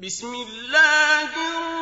بسم الله الرحمن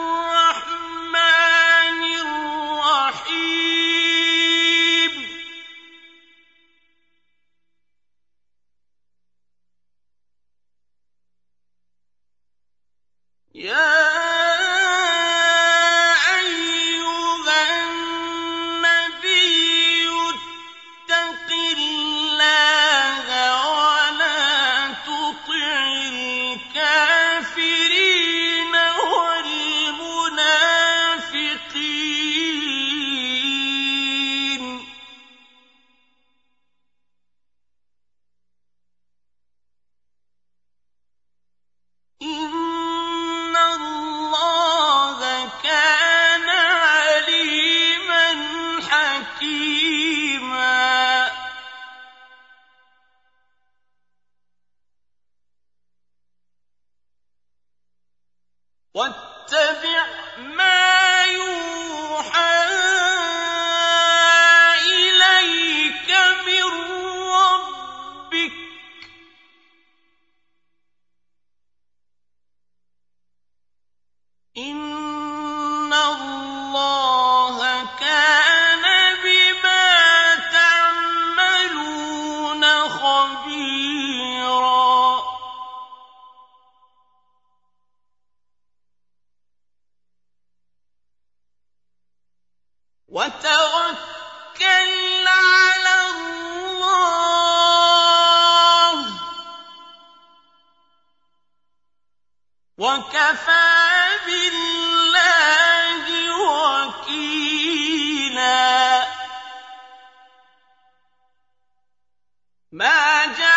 ما جاء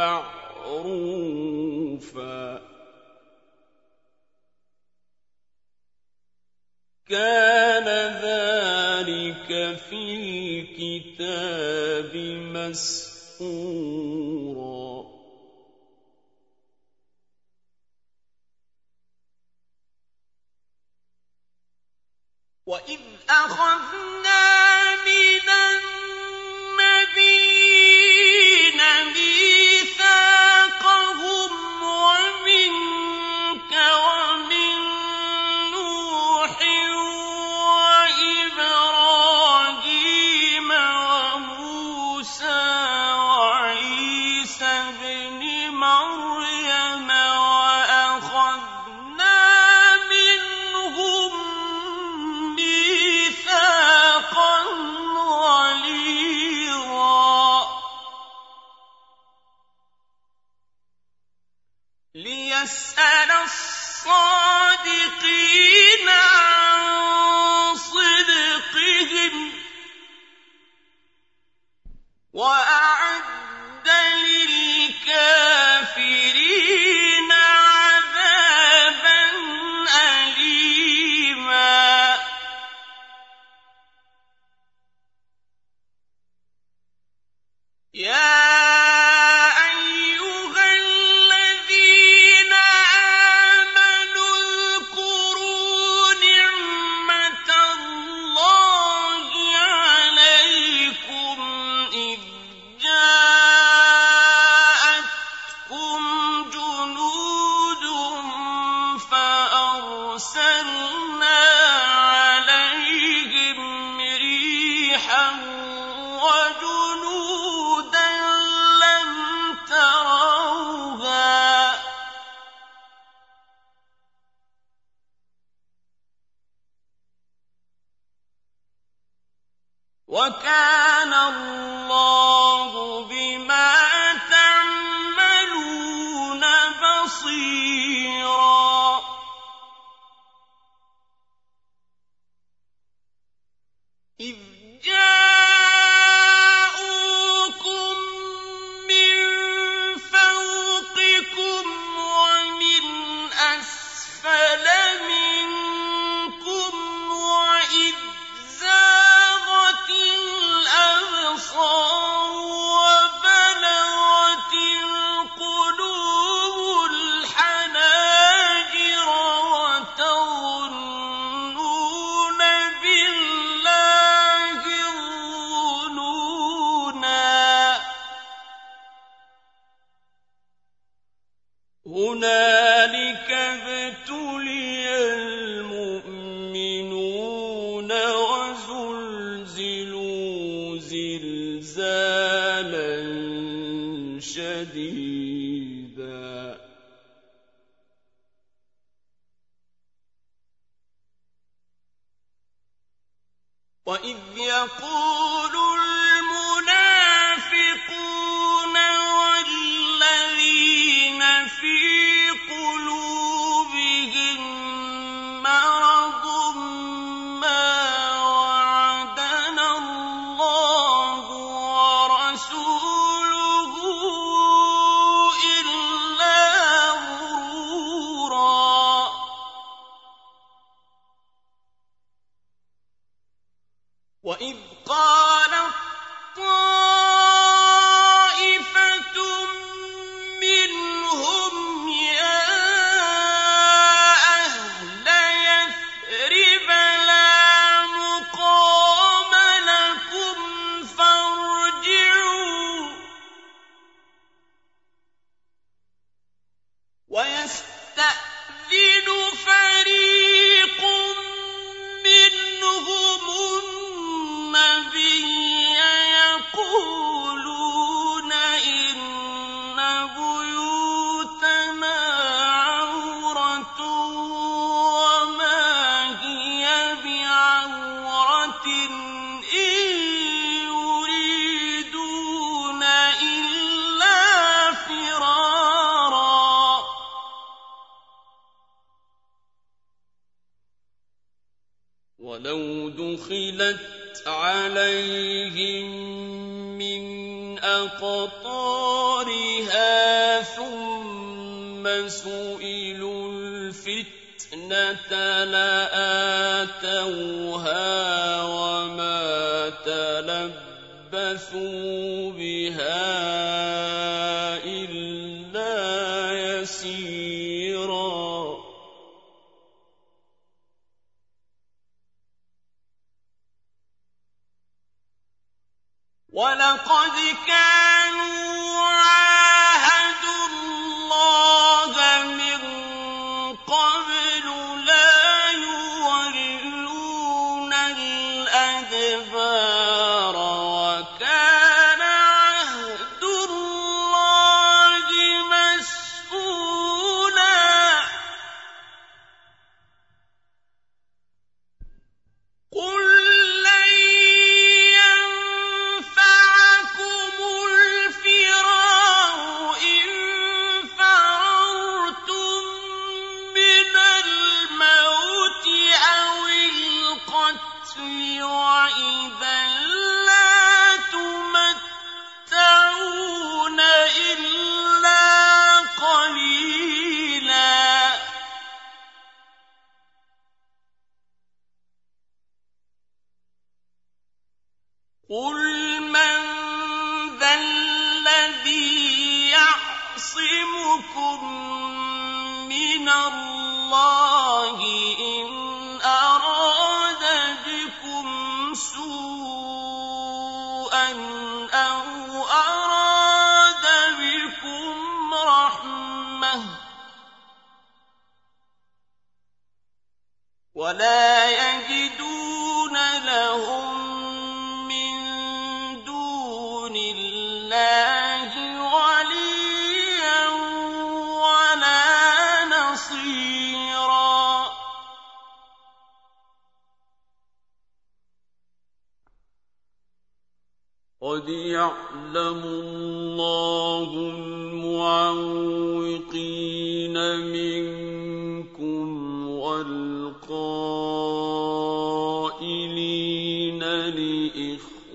مَّعْرُوفًا ۚ. كَانَ ذَٰلِكَ فِي الْكِتَابِ مَسْطُورًا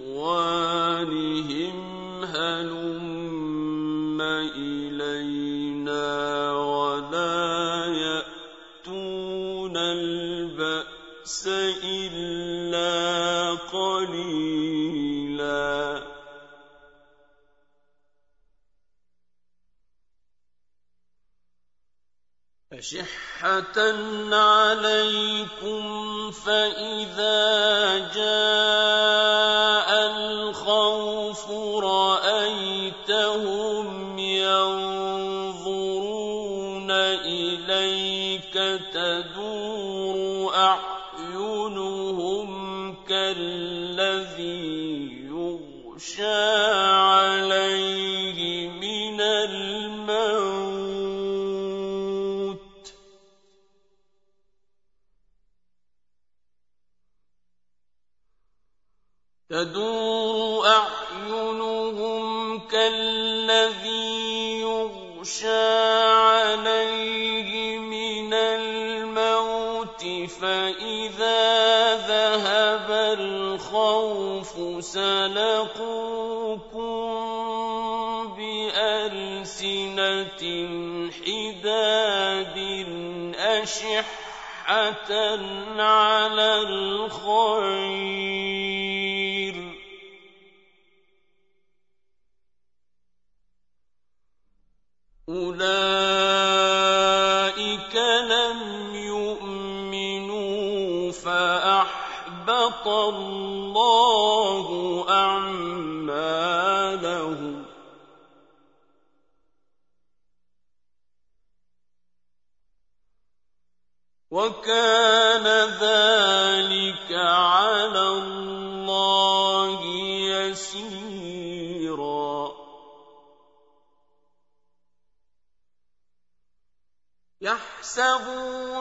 لإخوانهم هلم إلينا ولا يأتون البأس إلا قليلا. أشحة عليكم فإذا سلقوكم بألسنة حداد أشحة على الخير. أولئك وكان ذلك على الله يسيرا. يحسبون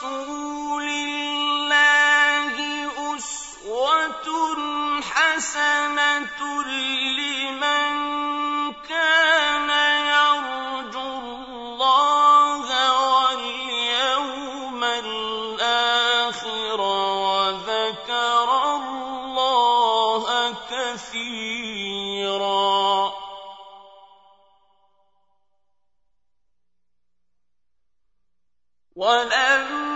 رَسُولِ اللَّهِ أُسْوَةٌ حَسَنَةٌ لِّمَن كَانَ يَرْجُو اللَّهَ وَالْيَوْمَ الْآخِرَ وَذَكَرَ اللَّهَ كَثِيرًا. وَلَمَّا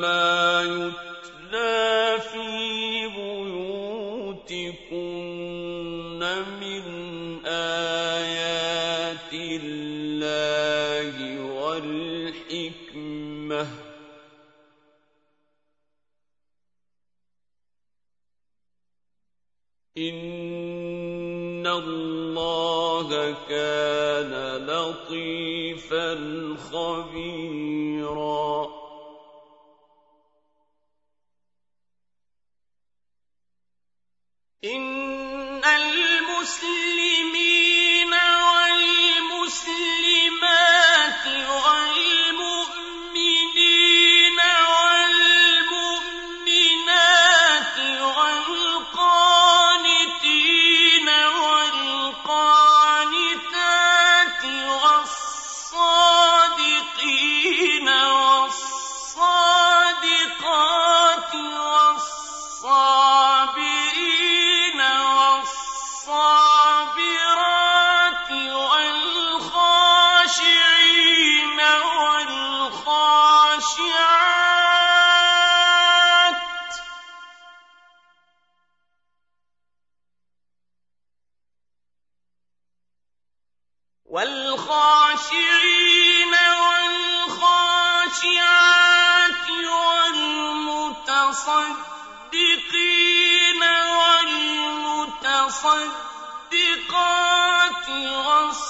ما يتلى في بيوتكن من آيات الله والحكمة. إن الله كان لطيفا خبيرا. والخاشعين والخاشعات والمتصدقين والمتصدقات والصائمين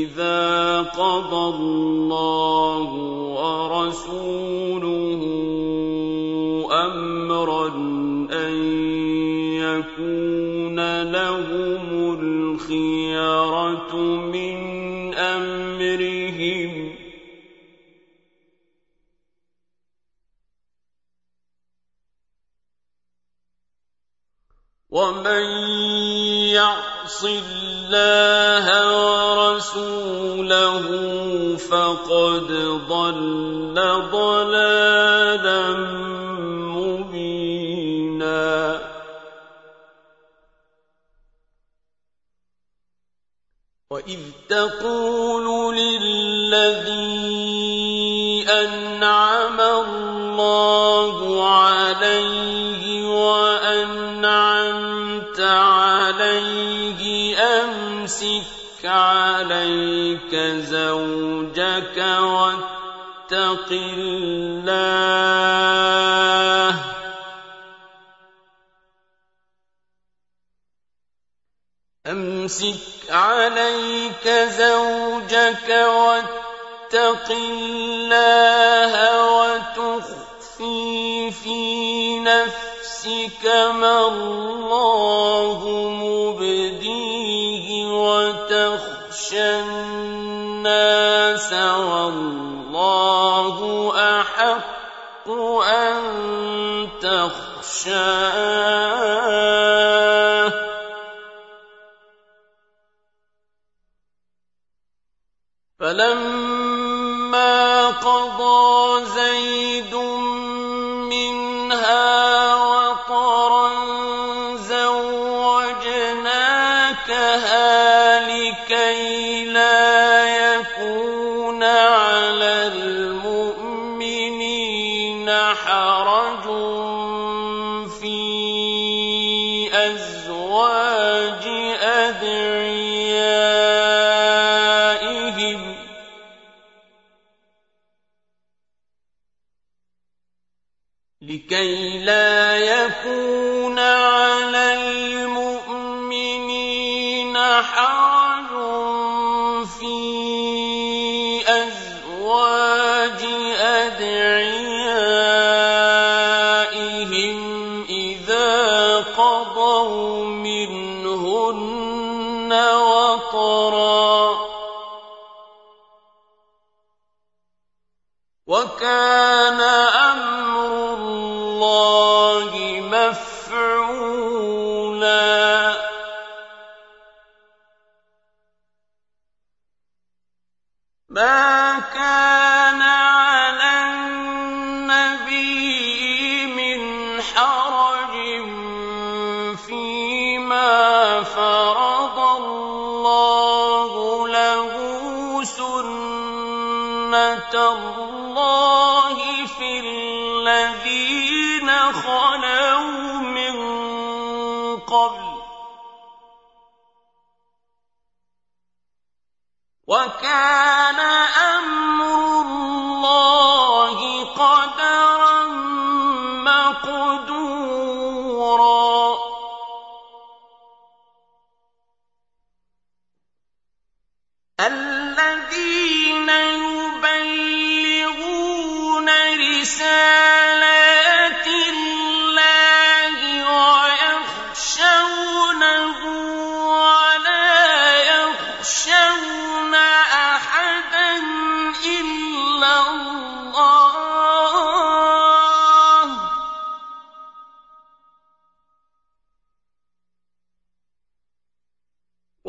إذا قضى الله ورسوله أمرا أن يكون لهم الخيرة من أمرهم ومن يعص الله ورسوله فقد ضل ضلالا مبينا. وإذ تقول للذي أمسك عليك زوجك واتق الله أمسك عليك زوجك واتق الله وتخفي في نفسك ما الله مبديه وتخشى الناس والله أحق أن تخشاه. فلما لكي لا يكون على المؤمنين حرج في أزواج أدعيائهم إذا قضوا منهن وطرا. وكان وكان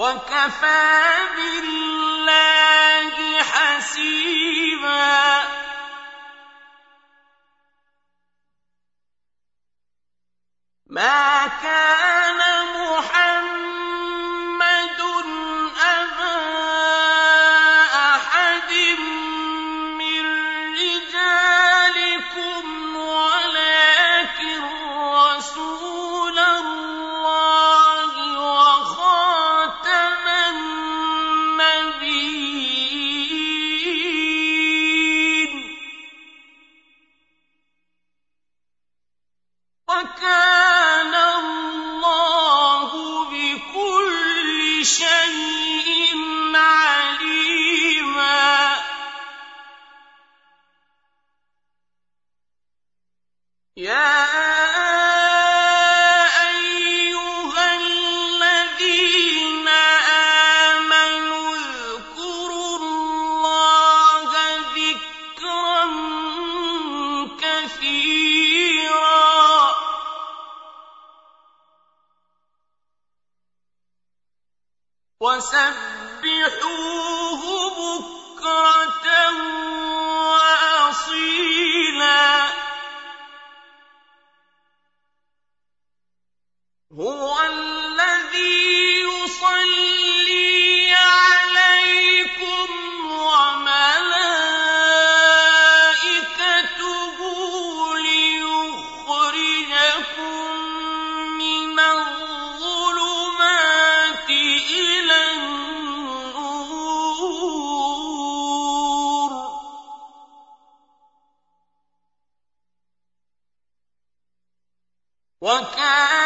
وكفى بالله حسيبا. ما كان 我靠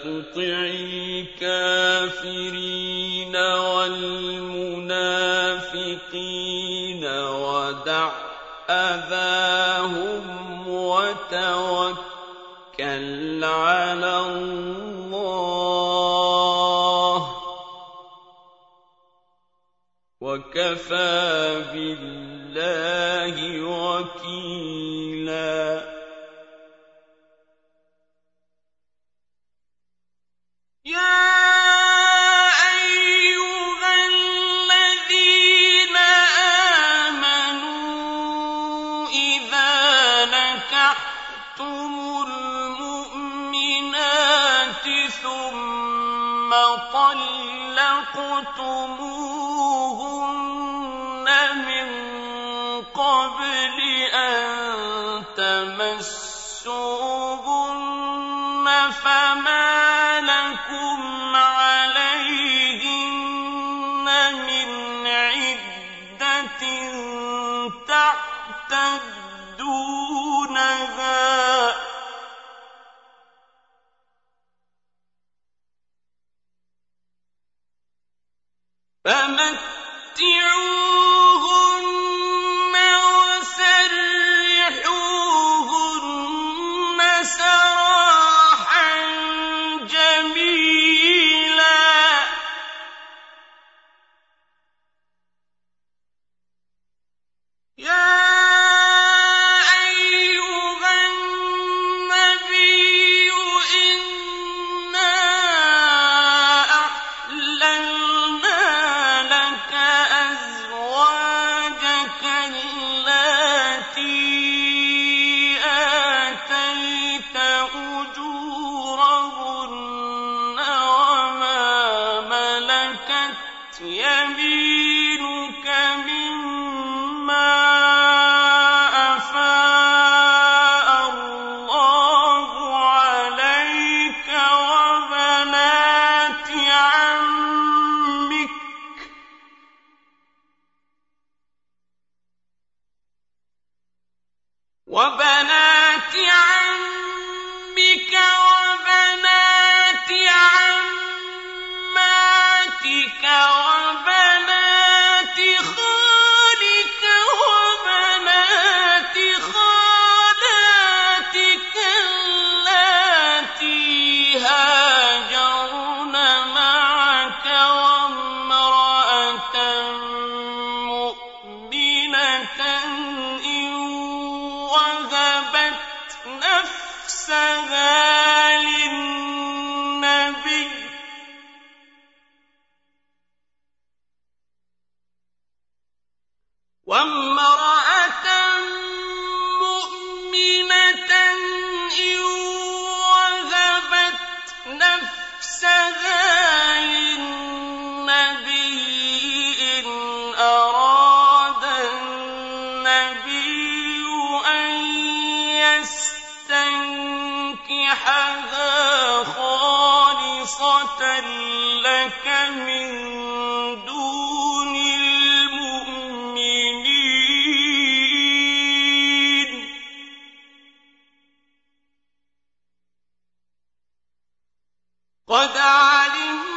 تطع الكافرين والمنافقين ودع اذاهم وتوكل أيمان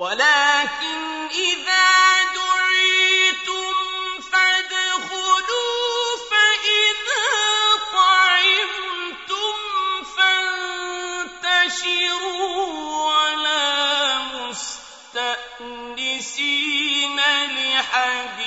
ولكن إذا دعيتم فادخلوا فإذا طعمتم فانتشروا ولا مستأنسين لحديث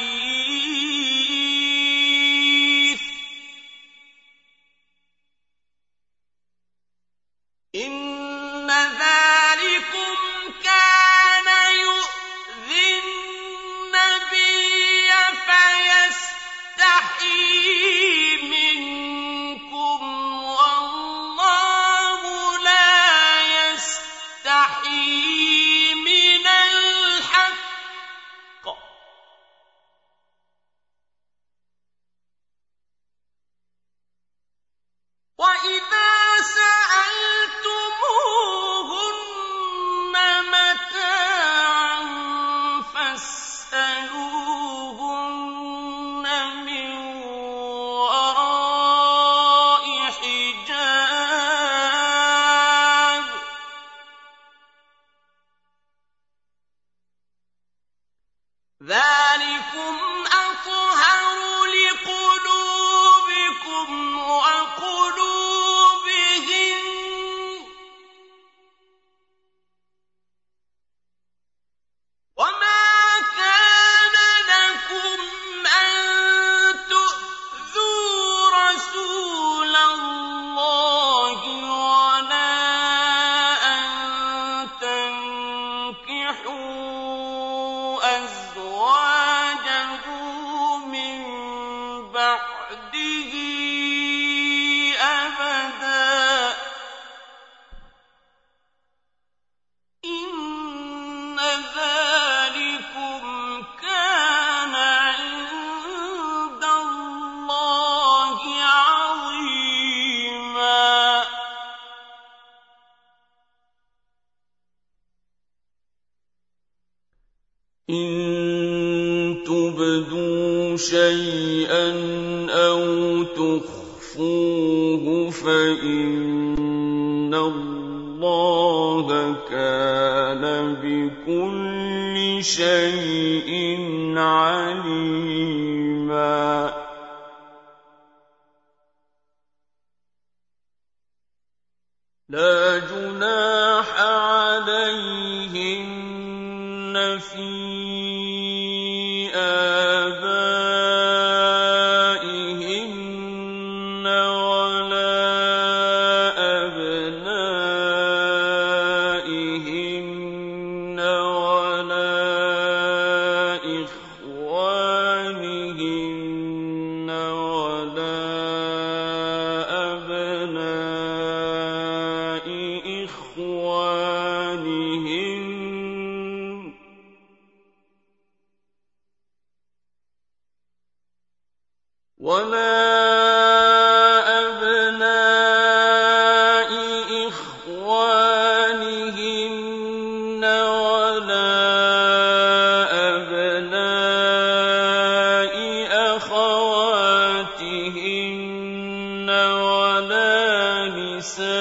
نِسَائِهِنَّ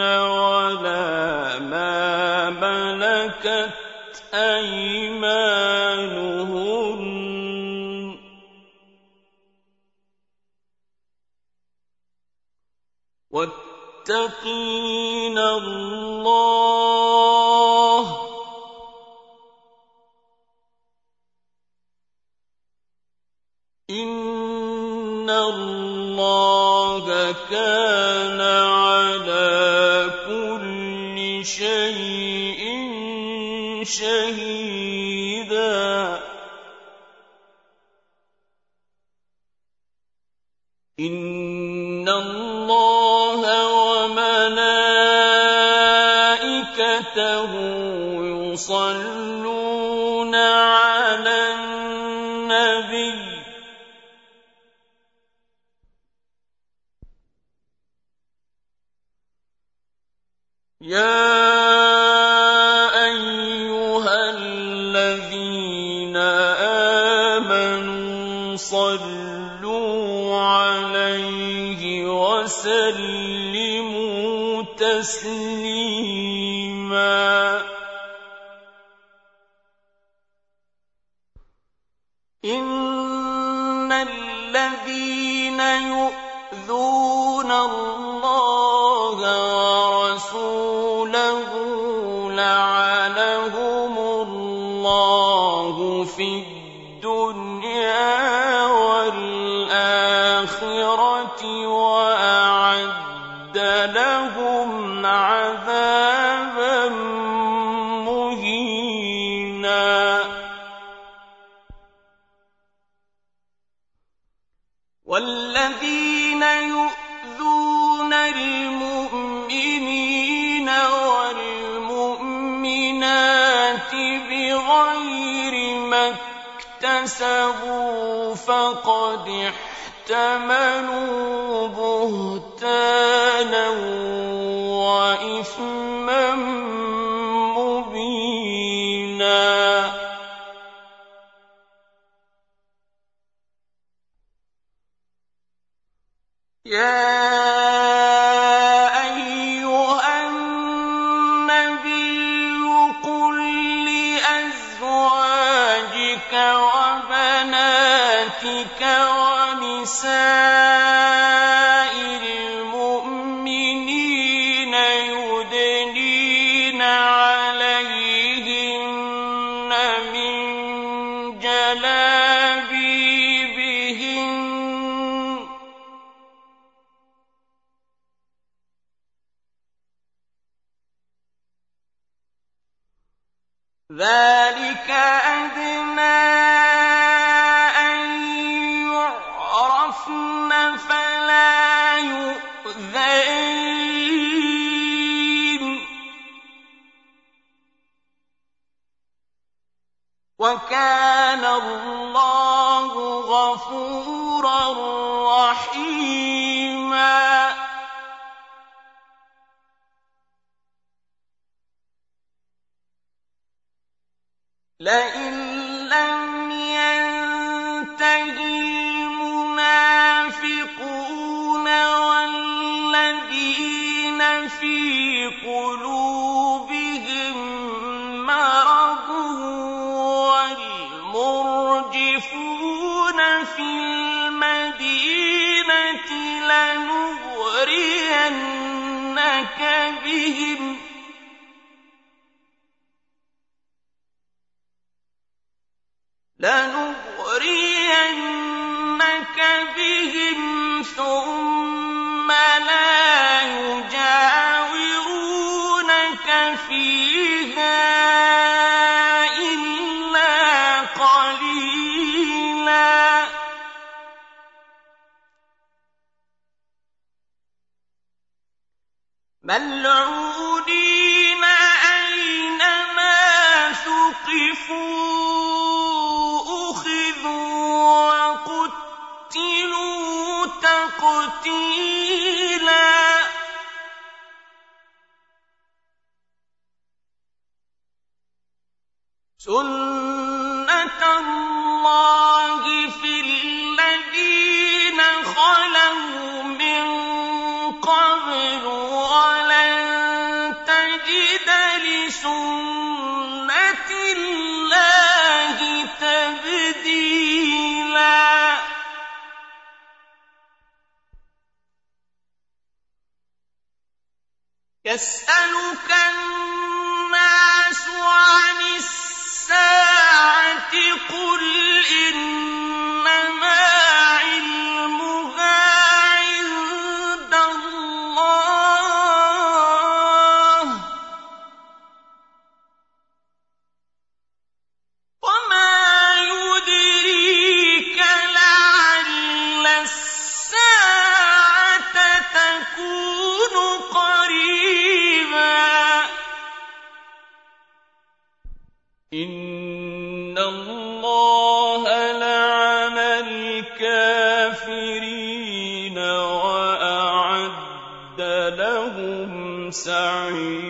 وَلَا مَا مَلَكَتْ أَيْمَانُهُنَّ ۗ وَاتَّقُوا والذين يؤذون المؤمنين والمؤمنات بغير ما اكتسبوا فقد احتملوا بهتانا وإثما لهم